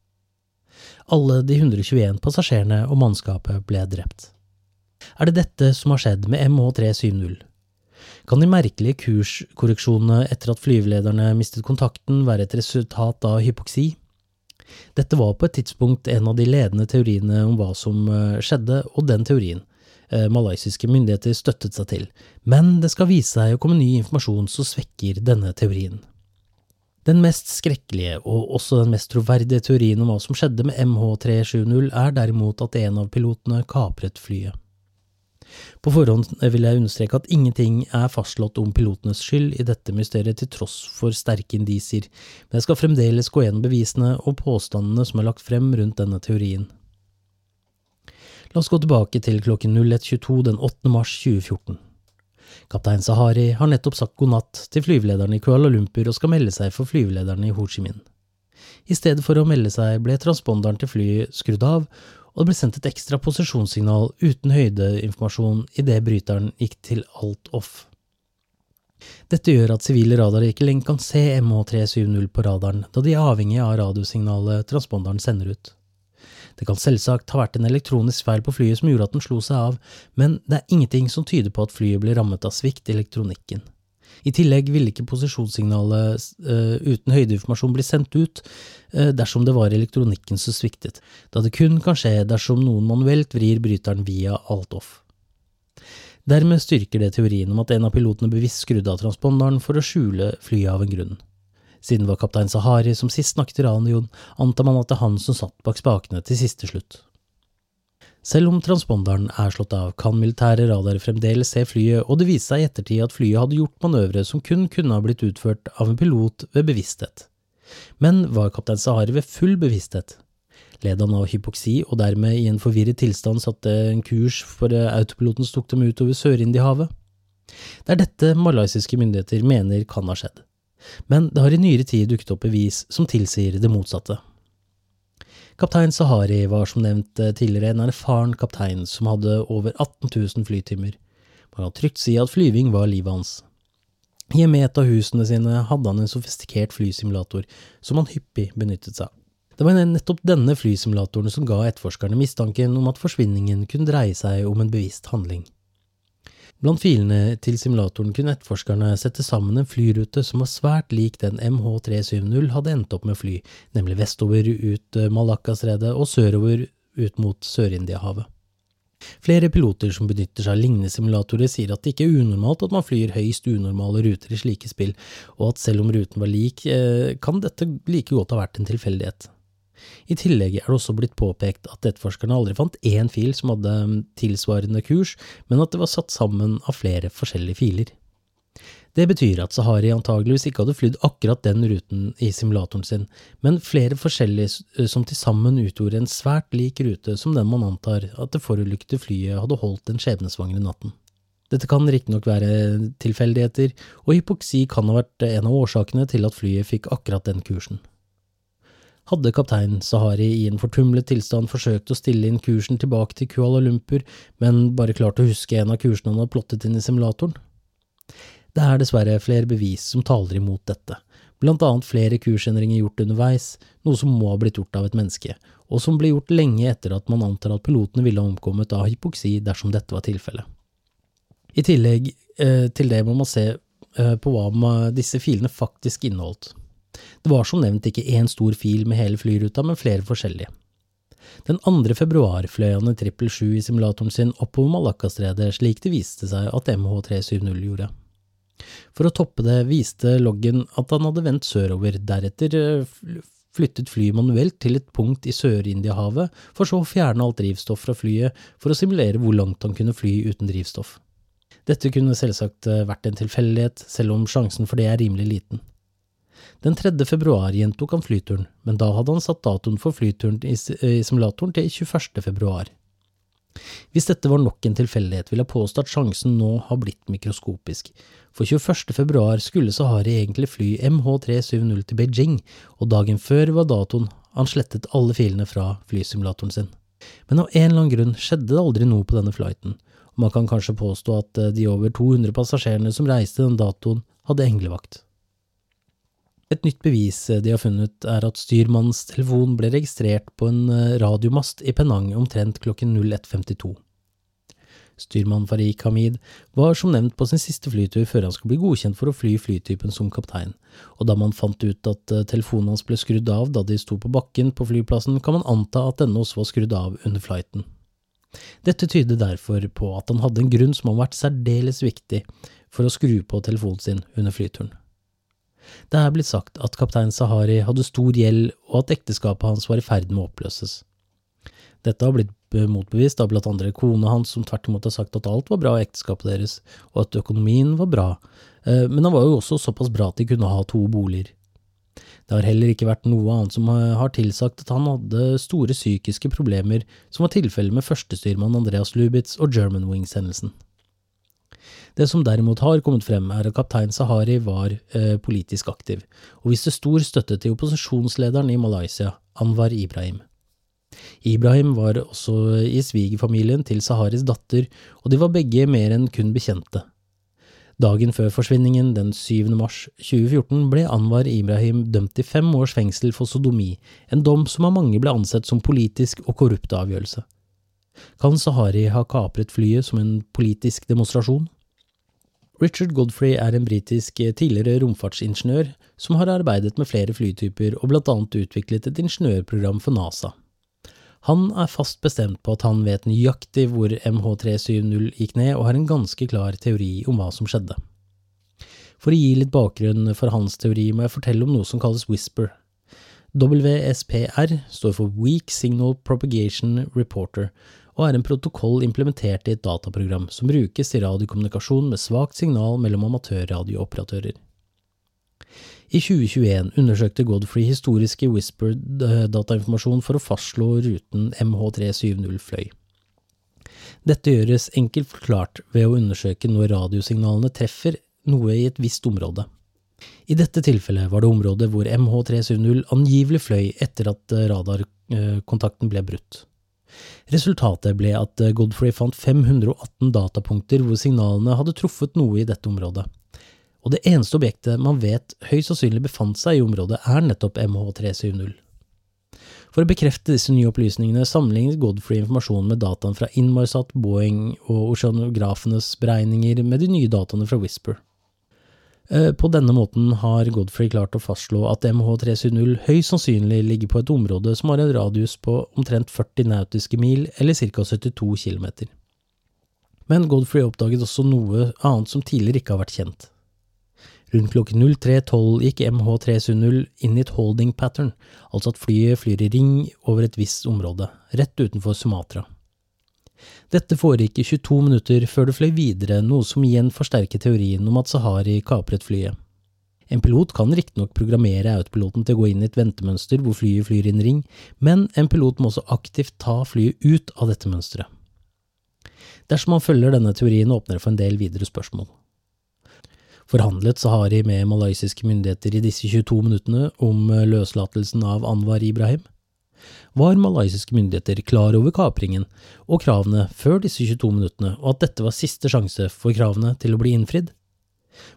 Alle de 121 passasjerene og mannskapet ble drept. Er det dette som har skjedd med MH370? Kan de merkelige kurskorreksjonene etter at flyvelederne mistet kontakten være et resultat av hypoksi? Dette var på et tidspunkt en av de ledende teoriene om hva som eh, skjedde, og den teorien eh, malaysiske myndigheter støttet seg til, men det skal vise seg å komme ny informasjon som svekker denne teorien. Den mest skrekkelige, og også den mest troverdige teorien om hva som skjedde med MH370, er derimot at en av pilotene kapret flyet. På forhånd vil jeg understreke at ingenting er fastslått om pilotenes skyld i dette mysteriet til tross for sterke indisier, men jeg skal fremdeles gå gjennom bevisene og påstandene som er lagt frem rundt denne teorien. La oss gå tilbake til klokken 01.22 den 8. mars 2014. Kaptein Sahari har nettopp sagt god natt til flyvelederen i Kuala Lumpur og skal melde seg for flyvelederen i Ho Chi Minh. I stedet for å melde seg ble transponderen til flyet skrudd av, og det ble sendt et ekstra posisjonssignal uten høydeinformasjon idet bryteren gikk til alt off. Dette gjør at sivile radarer ikke lenger kan se MH370 på radaren, da de er avhengig av radiosignalet transponderen sender ut. Det kan selvsagt ha vært en elektronisk feil på flyet som gjorde at den slo seg av, men det er ingenting som tyder på at flyet ble rammet av svikt i elektronikken. I tillegg ville ikke posisjonssignalet uh, uten høydeinformasjon bli sendt ut uh, dersom det var elektronikken som sviktet, da det kun kan skje dersom noen manuelt vrir bryteren via alt-off. Dermed styrker det teorien om at en av pilotene bevisst skrudde av transponderen for å skjule flyet av en grunn. Siden det var kaptein Sahari som sist snakket i radioen, antar man at det er han som satt bak spakene til siste slutt. Selv om transponderen er slått av, kan militære radarer fremdeles se flyet, og det viste seg i ettertid at flyet hadde gjort manøvre som kun kunne ha blitt utført av en pilot ved bevissthet. Men var kaptein Sahari ved full bevissthet? Led han av hypoksi og dermed i en forvirret tilstand satte en kurs for autopiloten som tok dem utover Sør-Indiahavet? Det er dette malaysiske myndigheter mener kan ha skjedd men det har i nyere tid dukket opp bevis som tilsier det motsatte. Kaptein Sahari var som nevnt eh, tidligere en erfaren kaptein som hadde over 18 000 flytimer. Man kan trygt si at flyving var livet hans. Hjemme i et av husene sine hadde han en sofistikert flysimulator som han hyppig benyttet seg av. Det var nettopp denne flysimulatoren som ga etterforskerne mistanken om at forsvinningen kunne dreie seg om en bevisst handling. Blant filene til simulatoren kunne etterforskerne sette sammen en flyrute som var svært lik den MH370 hadde endt opp med å fly, nemlig vestover ut Malakkastredet og sørover ut mot Sør-Indiahavet. Flere piloter som benytter seg av lignende simulatorer, sier at det ikke er unormalt at man flyr høyst unormale ruter i slike spill, og at selv om ruten var lik, eh, kan dette like godt ha vært en tilfeldighet. I tillegg er det også blitt påpekt at etterforskerne aldri fant én fil som hadde mm, tilsvarende kurs, men at det var satt sammen av flere forskjellige filer. Det betyr at Sahari antageligvis ikke hadde flydd akkurat den ruten i simulatoren sin, men flere forskjellige som til sammen utgjorde en svært lik rute som den man antar at det forulykkede flyet hadde holdt den skjebnesvangre natten. Dette kan riktignok være tilfeldigheter, og hypoksi kan ha vært en av årsakene til at flyet fikk akkurat den kursen hadde kaptein Sahari i en fortumlet tilstand forsøkt å stille inn kursen tilbake til Kuala Lumpur, men bare klart å huske en av kursene han hadde plottet inn i simulatoren. Det er dessverre flere bevis som taler imot dette, blant annet flere kursendringer gjort underveis, noe som må ha blitt gjort av et menneske, og som ble gjort lenge etter at man antar at pilotene ville ha omkommet av hypoksi dersom dette var tilfellet. I tillegg eh, til det må man se eh, på hva disse filene faktisk inneholdt. Det var som nevnt ikke én stor fil med hele flyruta, men flere forskjellige. Den 2. februar fløy han en 777 i simulatoren sin oppover Malakkastredet, slik det viste seg at MH370 gjorde. For å toppe det viste loggen at han hadde vendt sørover, deretter eh, flyttet flyet manuelt til et punkt i Sør-Indiahavet, for så å fjerne alt drivstoff fra flyet for å simulere hvor langt han kunne fly uten drivstoff. Dette kunne selvsagt eh, vært en tilfeldighet, selv om sjansen for det er rimelig liten. Den 3. februar gjentok han flyturen, men da hadde han satt datoen for flyturen i simulatoren til 21. februar. Hvis dette var nok en tilfeldighet, vil jeg påstå at sjansen nå har blitt mikroskopisk, for 21. februar skulle Sahari egentlig fly MH370 til Beijing, og dagen før var datoen han slettet alle filene fra flysimulatoren sin. Men av en eller annen grunn skjedde det aldri noe på denne flighten, og man kan kanskje påstå at de over 200 passasjerene som reiste den datoen, hadde englevakt. Et nytt bevis de har funnet, er at styrmannens telefon ble registrert på en eh, radiomast i Penang omtrent klokken 01.52. Styrmann Farik Hamid var som nevnt på sin siste flytur før han skulle bli godkjent for å fly flytypen som kaptein, og da man fant ut at eh, telefonen hans ble skrudd av da de sto på bakken på flyplassen, kan man anta at denne også var skrudd av under flighten. Dette tyder derfor på at han hadde en grunn som har vært særdeles viktig for å skru på telefonen sin under flyturen. Det er blitt sagt at kaptein Sahari hadde stor gjeld, og at ekteskapet hans var i ferd med å oppløses. Dette har blitt motbevist av blant andre kona hans, som tvert imot har sagt at alt var bra i ekteskapet deres, og at økonomien var bra, eh, men han var jo også såpass bra at de kunne ha to boliger. Det har heller ikke vært noe annet som har tilsagt at han hadde store psykiske problemer, som var tilfellet med førstestyrmann Andreas Lubitz og German Wings-hendelsen. Det som derimot har kommet frem, er at kaptein Sahari var eh, politisk aktiv, og viste stor støtte til opposisjonslederen i Malaysia, Anwar Ibrahim. Ibrahim var også i svigerfamilien til Saharis datter, og de var begge mer enn kun bekjente. Dagen før forsvinningen, den 7. mars 2014, ble Anwar Ibrahim dømt til fem års fengsel for sodomi, en dom som av mange ble ansett som politisk og korrupt avgjørelse. Kan Sahari ha kapret flyet som en politisk demonstrasjon? Richard Godfrey er en britisk tidligere romfartsingeniør som har arbeidet med flere flytyper og annet utviklet et ingeniørprogram for NASA. Han er fast bestemt på at han vet nøyaktig hvor MH370 gikk ned, og har en ganske klar teori om hva som skjedde. For å gi litt bakgrunn for hans teori må jeg fortelle om noe som kalles Whisper. WSPR står for Weak Signal Propagation Reporter, og er en protokoll implementert i et dataprogram som brukes i radiokommunikasjon med svakt signal mellom amatørradiooperatører. I 2021 undersøkte Godfrey historiske Whisper-datainformasjon for å fastslå ruten MH370 fløy. Dette gjøres enkelt forklart ved å undersøke når radiosignalene treffer noe i et visst område. I dette tilfellet var det området hvor MH370 angivelig fløy etter at radarkontakten ble brutt. Resultatet ble at Godfrey fant 518 datapunkter hvor signalene hadde truffet noe i dette området og det eneste objektet man vet høyst sannsynlig befant seg i området, er nettopp MH370. For å bekrefte disse nye opplysningene sammenlignet Godfrey informasjonen med dataen fra Inmarsat, Boeing og oceanografenes beregninger med de nye dataene fra Whisper. Eh, på denne måten har Godfrey klart å fastslå at MH370 høyst sannsynlig ligger på et område som har en radius på omtrent 40 nautiske mil, eller ca. 72 km. Men Godfrey oppdaget også noe annet som tidligere ikke har vært kjent. Rundt klokken 03.12 gikk MH370 inn i et holding pattern, altså at flyet flyr i ring over et visst område, rett utenfor Sumatra. Dette foregikk i 22 minutter før det fløy videre, noe som igjen forsterker teorien om at Sahari kapret flyet. En pilot kan riktignok programmere autopiloten til å gå inn i et ventemønster hvor flyet flyr i en ring, men en pilot må også aktivt ta flyet ut av dette mønsteret. Dersom man følger denne teorien, åpner det for en del videre spørsmål. Forhandlet Sahari med malaysiske myndigheter i disse 22 minuttene om eh, løslatelsen av Anwar Ibrahim? Var malaysiske myndigheter klar over kapringen og kravene før disse 22 minuttene, og at dette var siste sjanse for kravene til å bli innfridd?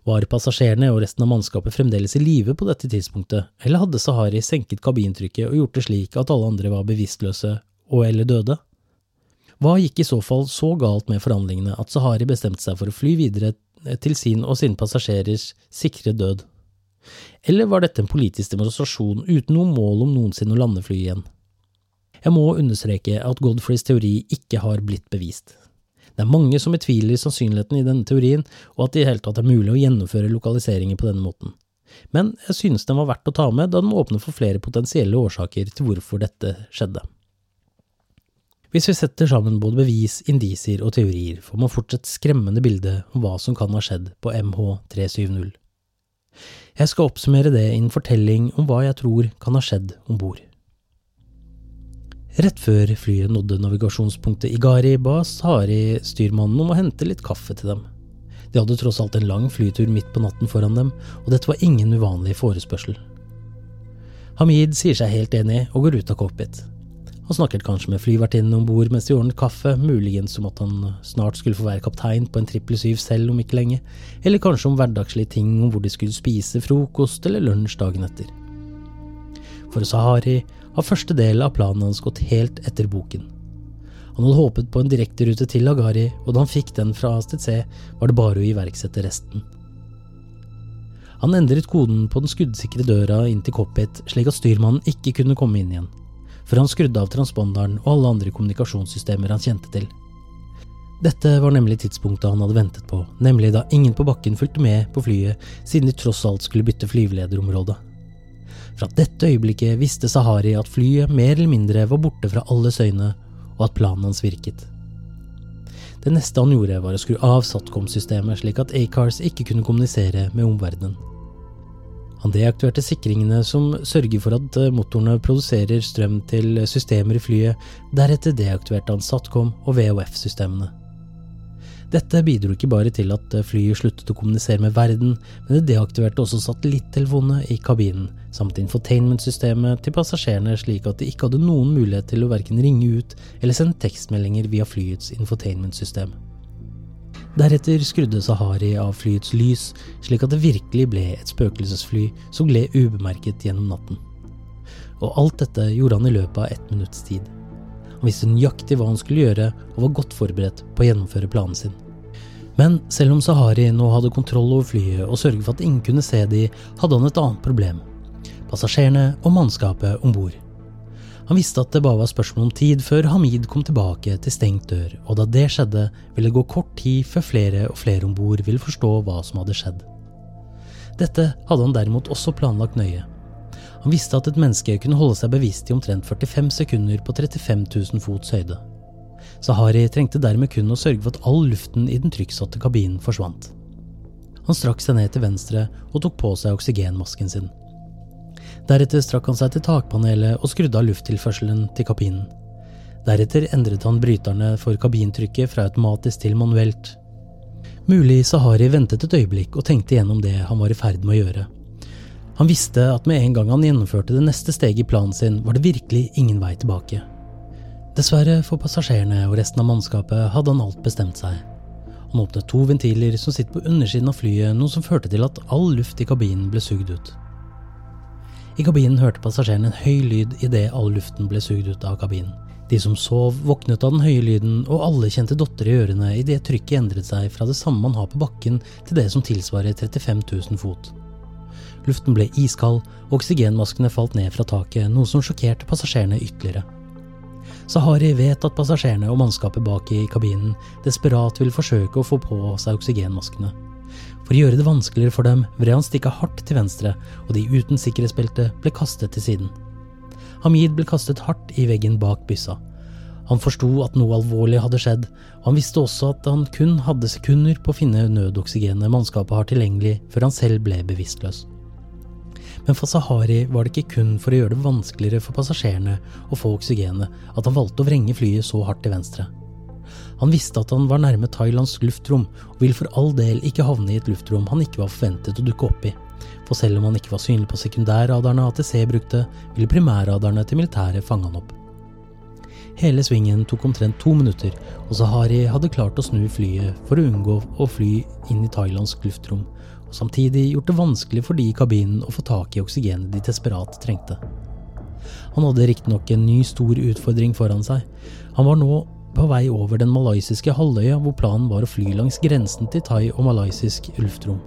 Var passasjerene og resten av mannskapet fremdeles i live på dette tidspunktet, eller hadde Sahari senket kabintrykket og gjort det slik at alle andre var bevisstløse og eller døde? Hva gikk i så fall så galt med forhandlingene at Sahari bestemte seg for å fly videre til sin og sine passasjerers sikre død? Eller var dette en politisk demonstrasjon uten noe mål om noensinne å lande flyet igjen? Jeg må understreke at Godfreys teori ikke har blitt bevist. Det er mange som betviler sannsynligheten i denne teorien, og at det i hele tatt er mulig å gjennomføre lokaliseringer på denne måten. Men jeg synes den var verdt å ta med, da den åpner for flere potensielle årsaker til hvorfor dette skjedde. Hvis vi setter sammen både bevis, indisier og teorier, får man fortsatt skremmende bilde om hva som kan ha skjedd på MH370. Jeg skal oppsummere det i en fortelling om hva jeg tror kan ha skjedd om bord. Rett før flyet nådde navigasjonspunktet Igari, ba Sari styrmannen om å hente litt kaffe til dem. De hadde tross alt en lang flytur midt på natten foran dem, og dette var ingen uvanlig forespørsel. Hamid sier seg helt enig og går ut av cockpit. Han snakket kanskje med flyvertinnen om bord mens de ordnet kaffe, muligens om at han snart skulle få være kaptein på en trippel syv selv om ikke lenge, eller kanskje om hverdagslige ting om hvor de skulle spise frokost eller lunsj dagen etter. For Sahari har første del av planen hans gått helt etter boken. Han hadde håpet på en direkterute til Agari, og da han fikk den fra ASTC, var det bare å iverksette resten. Han endret koden på den skuddsikre døra inn til cockpit, slik at styrmannen ikke kunne komme inn igjen før han skrudde av transponderen og alle andre kommunikasjonssystemer han kjente til. Dette var nemlig tidspunktet han hadde ventet på, nemlig da ingen på bakken fulgte med på flyet siden de tross alt skulle bytte flyvelederområde. Fra dette øyeblikket visste Sahari at flyet mer eller mindre var borte fra alles øyne, og at planen hans virket. Det neste han gjorde, var å skru av Satcom-systemet slik at Acars ikke kunne kommunisere med omverdenen. Han deaktiverte sikringene som sørger for at eh, motorene produserer strøm til systemer i flyet, deretter deaktiverte han Satcom og VHF-systemene. Dette bidro ikke bare til at flyet sluttet å kommunisere med verden, men det deaktiverte også satellittelefonene i kabinen, samt infotainmentsystemet til passasjerene slik at de ikke hadde noen mulighet til å verken ringe ut eller sende tekstmeldinger via flyets infotainmentsystem. Deretter skrudde Sahari av flyets lys, slik at det virkelig ble et spøkelsesfly som gled ubemerket gjennom natten. Og alt dette gjorde han i løpet av ett minutts tid. Han visste nøyaktig hva han skulle gjøre, og var godt forberedt på å gjennomføre planen sin. Men selv om Sahari nå hadde kontroll over flyet og sørget for at ingen kunne se de, hadde han et annet problem. Passasjerene og mannskapet om bord. Han visste at det bare var spørsmål om tid før Hamid kom tilbake til stengt dør, og da det skjedde, ville det gå kort tid før flere og flere om bord ville forstå hva som hadde skjedd. Dette hadde han derimot også planlagt nøye. Han visste at et menneske kunne holde seg bevisst i omtrent 45 sekunder på 35 000 fots høyde. Sahari trengte dermed kun å sørge for at all luften i den trykksatte kabinen forsvant. Han strakk seg ned til venstre og tok på seg oksygenmasken sin. Deretter strakk han seg til takpanelet og skrudde av lufttilførselen til kabinen. Deretter endret han bryterne for kabintrykket fra automatisk til manuelt. Mulig Sahari ventet et øyeblikk og tenkte gjennom det han var i ferd med å gjøre. Han visste at med en gang han gjennomførte det neste steget i planen sin, var det virkelig ingen vei tilbake. Dessverre for passasjerene og resten av mannskapet hadde han alt bestemt seg. Han åpnet to ventiler som sitter på undersiden av flyet, noe som førte til at all luft i kabinen ble sugd ut. I kabinen hørte passasjerene en høy lyd idet all luften ble sugd ut av kabinen. De som sov, våknet av den høye lyden, og alle kjente dotter i ørene idet trykket endret seg fra det samme man har på bakken, til det som tilsvarer 35 000 fot. Luften ble iskald, og oksygenmaskene falt ned fra taket, noe som sjokkerte passasjerene ytterligere. Sahari vet at passasjerene og mannskapet bak i kabinen desperat vil forsøke å få på seg oksygenmaskene. For å gjøre det vanskeligere for dem vred han stikka hardt til venstre, og de uten sikkerhetsbelte ble kastet til siden. Hamid ble kastet hardt i veggen bak byssa. Han forsto at noe alvorlig hadde skjedd, og han visste også at han kun hadde sekunder på å finne nødoksygenet mannskapet har tilgjengelig, før han selv ble bevisstløs. Men for Sahari var det ikke kun for å gjøre det vanskeligere for passasjerene å få oksygenet at han valgte å vrenge flyet så hardt til venstre. Han visste at han var nærme thailandsk luftrom, og ville for all del ikke havne i et luftrom han ikke var forventet å dukke opp i. For selv om han ikke var synlig på sekundærradarene ATC brukte, ville primærradarene til militæret fange han opp. Hele svingen tok omtrent to minutter, og Sahari hadde klart å snu flyet for å unngå å fly inn i thailandsk luftrom, og samtidig gjort det vanskelig for de i kabinen å få tak i oksygenet de desperat trengte. Han hadde riktignok en ny stor utfordring foran seg. Han var nå på vei over den malaysiske halvøya hvor planen var å fly langs grensen til thai og malaysisk luftrom.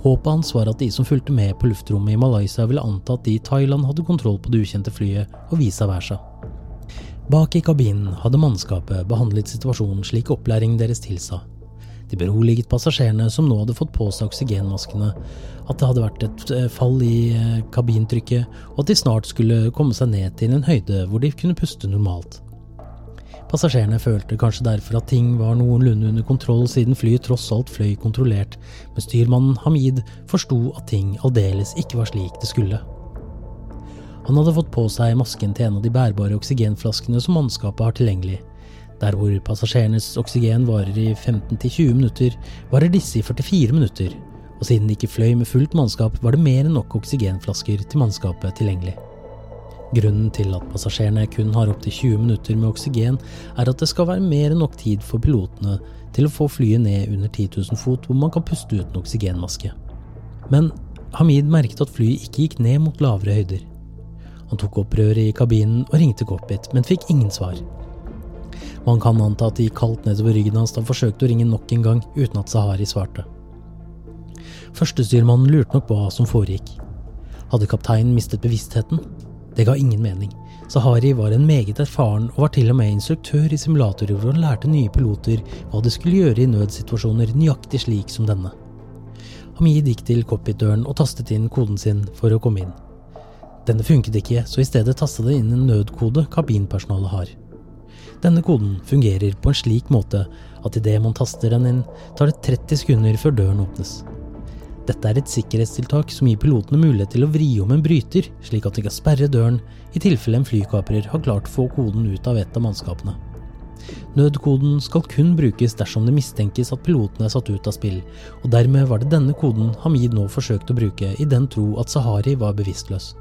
Håpet hans var at de som fulgte med på luftrommet i Malaysia ville anta at de i Thailand hadde kontroll på det ukjente flyet, og vice versa. Bak i kabinen hadde mannskapet behandlet situasjonen slik opplæringen deres tilsa. De beroliget passasjerene som nå hadde fått på seg oksygenmaskene, at det hadde vært et eh, fall i eh, kabintrykket, og at de snart skulle komme seg ned til en høyde hvor de kunne puste normalt. Passasjerene følte kanskje derfor at ting var noenlunde under kontroll siden flyet tross alt fløy kontrollert, men styrmannen Hamid forsto at ting aldeles ikke var slik det skulle. Han hadde fått på seg masken til en av de bærbare oksygenflaskene som mannskapet har tilgjengelig. Der hvor passasjerenes oksygen varer i 15-20 minutter, varer disse i 44 minutter, og siden de ikke fløy med fullt mannskap, var det mer enn nok oksygenflasker til mannskapet tilgjengelig. Grunnen til at passasjerene kun har opptil 20 minutter med oksygen, er at det skal være mer enn nok tid for pilotene til å få flyet ned under 10 000 fot hvor man kan puste uten oksygenmaske. Men Hamid merket at flyet ikke gikk ned mot lavere høyder. Han tok opp røret i kabinen og ringte cockpit, men fikk ingen svar. Man kan anta at det gikk kaldt nedover ryggen hans da han forsøkte å ringe nok en gang uten at Sahari svarte. Førstestyrmannen lurte nok på hva som foregikk. Hadde kapteinen mistet bevisstheten? Det ga ingen mening. Sahari var en meget erfaren og var til og med instruktør i simulatorer hvor han lærte nye piloter hva de skulle gjøre i nødsituasjoner nøyaktig slik som denne. Hamid gikk til cockpitdøren og tastet inn koden sin for å komme inn. Denne funket ikke, så i stedet tastet det inn en nødkode kabinpersonalet har. Denne koden fungerer på en slik måte at idet man taster den inn, tar det 30 sekunder før døren åpnes. Dette er et sikkerhetstiltak som gir pilotene mulighet til å vri om en bryter, slik at de kan sperre døren i tilfelle en flykaprer har klart å få koden ut av et av mannskapene. Nødkoden skal kun brukes dersom det mistenkes at piloten er satt ut av spill, og dermed var det denne koden Hamid nå forsøkte å bruke i den tro at Sahari var bevisstløs.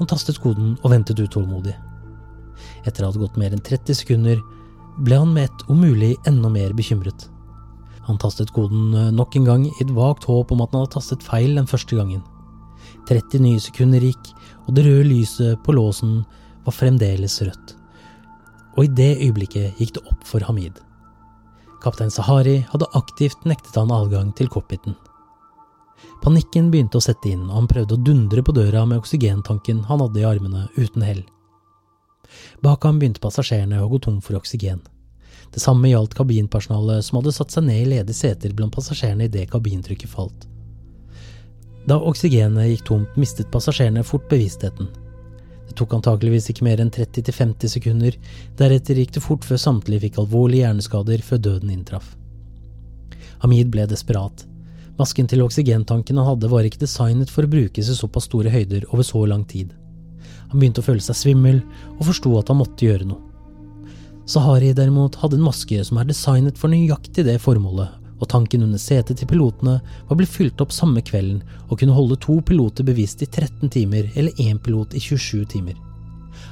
Han tastet koden og ventet utålmodig. Etter å ha gått mer enn 30 sekunder ble han med ett om mulig enda mer bekymret. Han tastet koden eh, nok en gang i et vagt håp om at han hadde tastet feil den første gangen. 30 nye sekunder gikk, og det røde lyset på låsen var fremdeles rødt. Og i det øyeblikket gikk det opp for Hamid. Kaptein Sahari hadde aktivt nektet han adgang til cockpiten. Panikken begynte å sette inn, og han prøvde å dundre på døra med oksygentanken han hadde i armene, uten hell. Bak ham begynte passasjerene å gå tom for oksygen. Det samme gjaldt kabinpersonalet, som hadde satt seg ned i ledige seter blant passasjerene idet kabintrykket falt. Da oksygenet gikk tomt, mistet passasjerene fort bevisstheten. Det tok antakeligvis ikke mer enn 30–50 sekunder, deretter gikk det fort før samtlige fikk alvorlige hjerneskader før døden inntraff. Hamid ble desperat. Masken til oksygentanken han hadde var ikke designet for å brukes i såpass store høyder over så lang tid. Han begynte å føle seg svimmel, og forsto at han måtte gjøre noe. Sahari derimot hadde en maske som er designet for nøyaktig det formålet, og tanken under setet til pilotene var blitt fylt opp samme kvelden og kunne holde to piloter bevisst i 13 timer eller én pilot i 27 timer.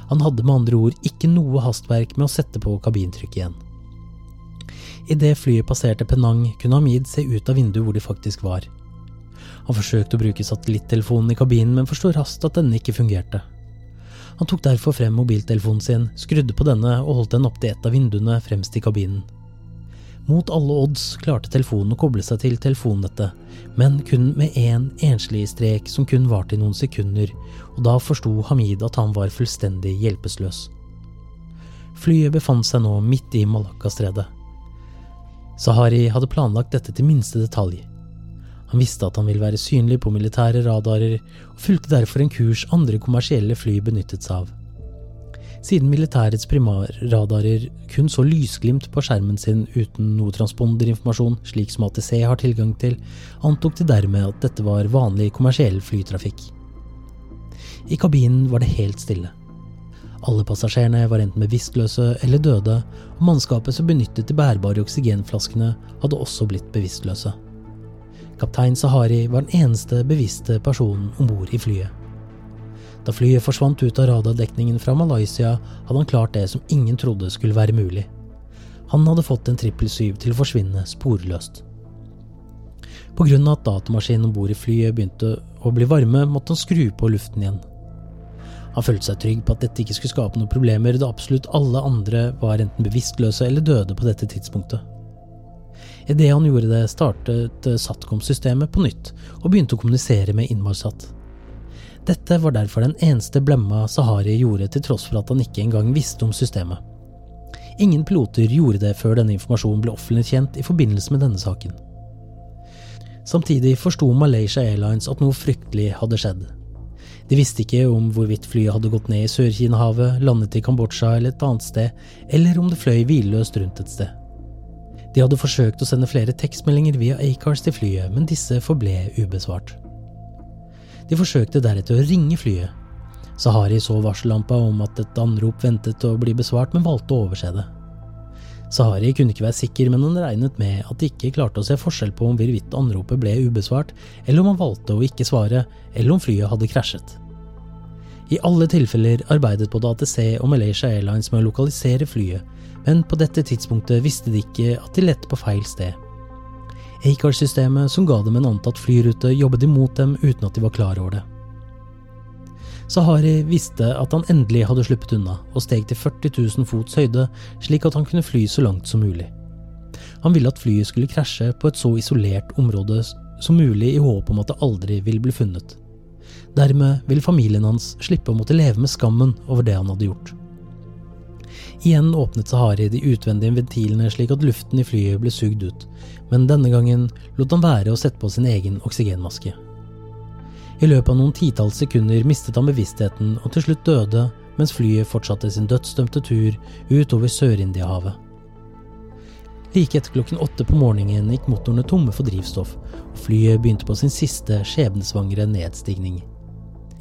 Han hadde med andre ord ikke noe hastverk med å sette på kabintrykket igjen. Idet flyet passerte Penang, kunne Hamid se ut av vinduet hvor de faktisk var. Han forsøkte å bruke satellittelefonen i kabinen, men forsto raskt at denne ikke fungerte. Han tok derfor frem mobiltelefonen sin, skrudde på denne og holdt den opp til et av vinduene fremst i kabinen. Mot alle odds klarte telefonen å koble seg til telefonnettet, men kun med én en enslig strek som kun varte i noen sekunder, og da forsto Hamid at han var fullstendig hjelpeløs. Flyet befant seg nå midt i Malakastredet. Sahari hadde planlagt dette til minste detalj. Han visste at han ville være synlig på militære radarer, og fulgte derfor en kurs andre kommersielle fly benyttet seg av. Siden militærets primarradarer kun så lysglimt på skjermen sin uten noe transponderinformasjon, slik som ATC har tilgang til, antok de dermed at dette var vanlig kommersiell flytrafikk. I kabinen var det helt stille. Alle passasjerene var enten bevisstløse eller døde, og mannskapet som benyttet de bærbare oksygenflaskene, hadde også blitt bevisstløse. Kaptein Sahari var den eneste bevisste personen om bord i flyet. Da flyet forsvant ut av radardekningen fra Malaysia, hadde han klart det som ingen trodde skulle være mulig. Han hadde fått en trippel syv til å forsvinne sporløst. Av at datamaskinen om bord i flyet begynte å bli varme, måtte han skru på luften igjen. Han følte seg trygg på at dette ikke skulle skape noen problemer, da absolutt alle andre var enten bevisstløse eller døde på dette tidspunktet. Idet han gjorde det, startet Satcom-systemet på nytt og begynte å kommunisere med Inmarsat. Dette var derfor den eneste blemma Sahari gjorde til tross for at han ikke engang visste om systemet. Ingen piloter gjorde det før denne informasjonen ble offentlig kjent i forbindelse med denne saken. Samtidig forsto Malaysia Airlines at noe fryktelig hadde skjedd. De visste ikke om hvorvidt flyet hadde gått ned i Sør-Kina-havet, landet i Kambodsja eller et annet sted, eller om det fløy hvileløst rundt et sted. De hadde forsøkt å sende flere tekstmeldinger via Acars til flyet, men disse forble ubesvart. De forsøkte deretter å ringe flyet. Sahari så varsellampa om at et anrop ventet å bli besvart, men valgte å overse det. Sahari kunne ikke være sikker, men han regnet med at de ikke klarte å se forskjell på om hvorvidt anropet ble ubesvart, eller om han valgte å ikke svare, eller om flyet hadde krasjet. I alle tilfeller arbeidet både ATC og Malaysia Airlines med å lokalisere flyet, men på dette tidspunktet visste de ikke at de lette på feil sted. Acar-systemet som ga dem en antatt flyrute, jobbet imot dem uten at de var klar over det. Sahari visste at han endelig hadde sluppet unna, og steg til 40 000 fots høyde, slik at han kunne fly så langt som mulig. Han ville at flyet skulle krasje på et så isolert område som mulig i håp om at det aldri ville bli funnet. Dermed ville familien hans slippe å måtte leve med skammen over det han hadde gjort. Igjen åpnet Sahari de utvendige ventilene slik at luften i flyet ble sugd ut, men denne gangen lot han være å sette på sin egen oksygenmaske. I løpet av noen titalls sekunder mistet han bevisstheten og til slutt døde mens flyet fortsatte sin dødsdømte tur utover Sør-Indiahavet. Like etter klokken åtte på morgenen gikk motorene tomme for drivstoff, og flyet begynte på sin siste skjebnesvangre nedstigning.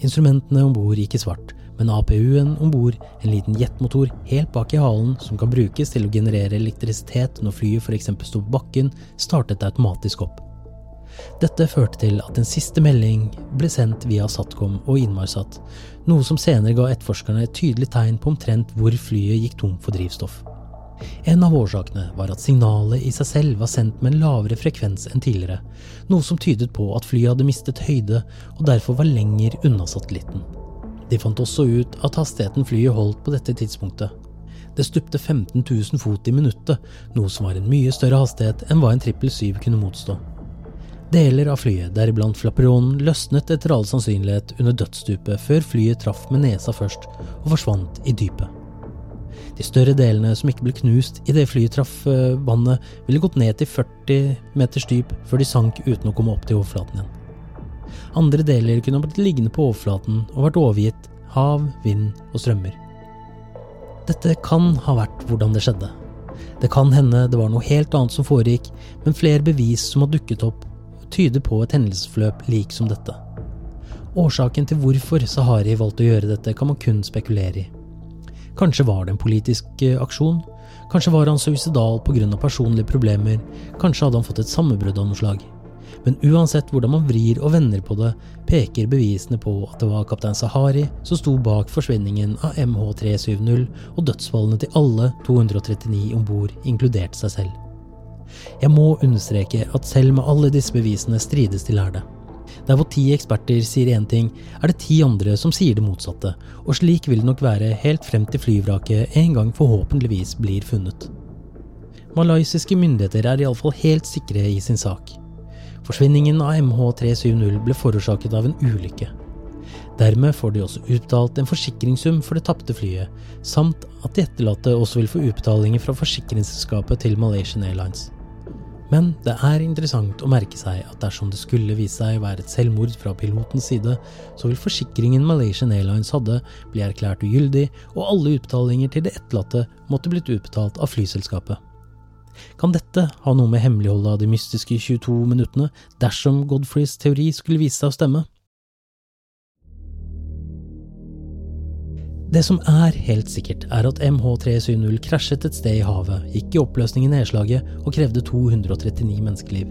Instrumentene om bord gikk i svart, men APU-en om bord, en liten jetmotor helt bak i halen som kan brukes til å generere elektrisitet når flyet f.eks. sto på bakken, startet automatisk opp. Dette førte til at en siste melding ble sendt via Satcom og Inmarsat, noe som senere ga etterforskerne et tydelig tegn på omtrent hvor flyet gikk tom for drivstoff. En av årsakene var at signalet i seg selv var sendt med en lavere frekvens enn tidligere, noe som tydet på at flyet hadde mistet høyde og derfor var lenger unna satellitten. De fant også ut at hastigheten flyet holdt på dette tidspunktet. Det stupte 15 000 fot i minuttet, noe som var en mye større hastighet enn hva en 777 kunne motstå. Deler av flyet, deriblant flapperonen, løsnet etter all sannsynlighet under dødsstupet før flyet traff med nesa først og forsvant i dypet. De større delene som ikke ble knust idet flyet traff eh, vannet, ville gått ned til 40 meters dyp før de sank uten å komme opp til overflaten igjen. Andre deler kunne ha blitt liggende på overflaten og vært overgitt hav, vind og strømmer. Dette kan ha vært hvordan det skjedde. Det kan hende det var noe helt annet som foregikk, men flere bevis som har dukket opp, tyder på et hendelsesforløp lik som dette. Årsaken til hvorfor Sahari valgte å gjøre dette, kan man kun spekulere i. Kanskje var det en politisk eh, aksjon? Kanskje var han suicidal pga. personlige problemer? Kanskje hadde han fått et sammenbrudd av noe slag? Men uansett hvordan man vrir og vender på det, peker bevisene på at det var kaptein Sahari som sto bak forsvinningen av MH370 og dødsfallene til alle 239 om bord, inkludert seg selv. Jeg må understreke at selv med alle disse bevisene strides de lærde. Der hvor ti eksperter sier én ting, er det ti andre som sier det motsatte, og slik vil det nok være helt frem til flyvraket en gang forhåpentligvis blir funnet. Malaysiske myndigheter er iallfall helt sikre i sin sak. Forsvinningen av MH370 ble forårsaket av en ulykke. Dermed får de også utbetalt en forsikringssum for det tapte flyet, samt at de etterlatte også vil få utbetalinger fra forsikringsselskapet til Malaysian Airlines. Men det er interessant å merke seg at dersom det skulle vise seg å være et selvmord fra pilotens side, så vil forsikringen Malaysian Airlines hadde, bli erklært ugyldig, og alle utbetalinger til det etterlatte måtte blitt utbetalt av flyselskapet. Kan dette ha noe med hemmeligholdet av de mystiske 22 minuttene dersom Godfreys teori skulle vise seg å stemme? Det som er helt sikkert, er at MH370 krasjet et sted i havet, gikk i oppløsning i nedslaget og krevde 239 menneskeliv.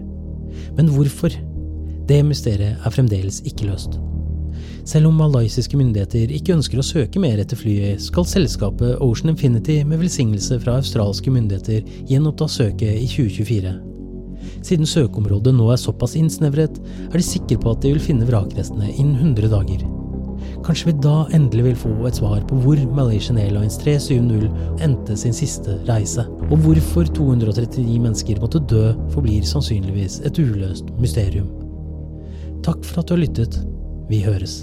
Men hvorfor? Det mysteriet er fremdeles ikke løst. Selv om malaysiske myndigheter ikke ønsker å søke mer etter flyet, skal selskapet Ocean Infinity med velsignelse fra australske myndigheter gjenoppta søket i 2024. Siden søkeområdet nå er såpass innsnevret, er de sikre på at de vil finne vrakrestene innen 100 dager. Kanskje vi da endelig vil få et svar på hvor Malaysian Airlines 370 endte sin siste reise, og hvorfor 239 mennesker måtte dø, forblir sannsynligvis et uløst mysterium. Takk for at du har lyttet. Vi høres.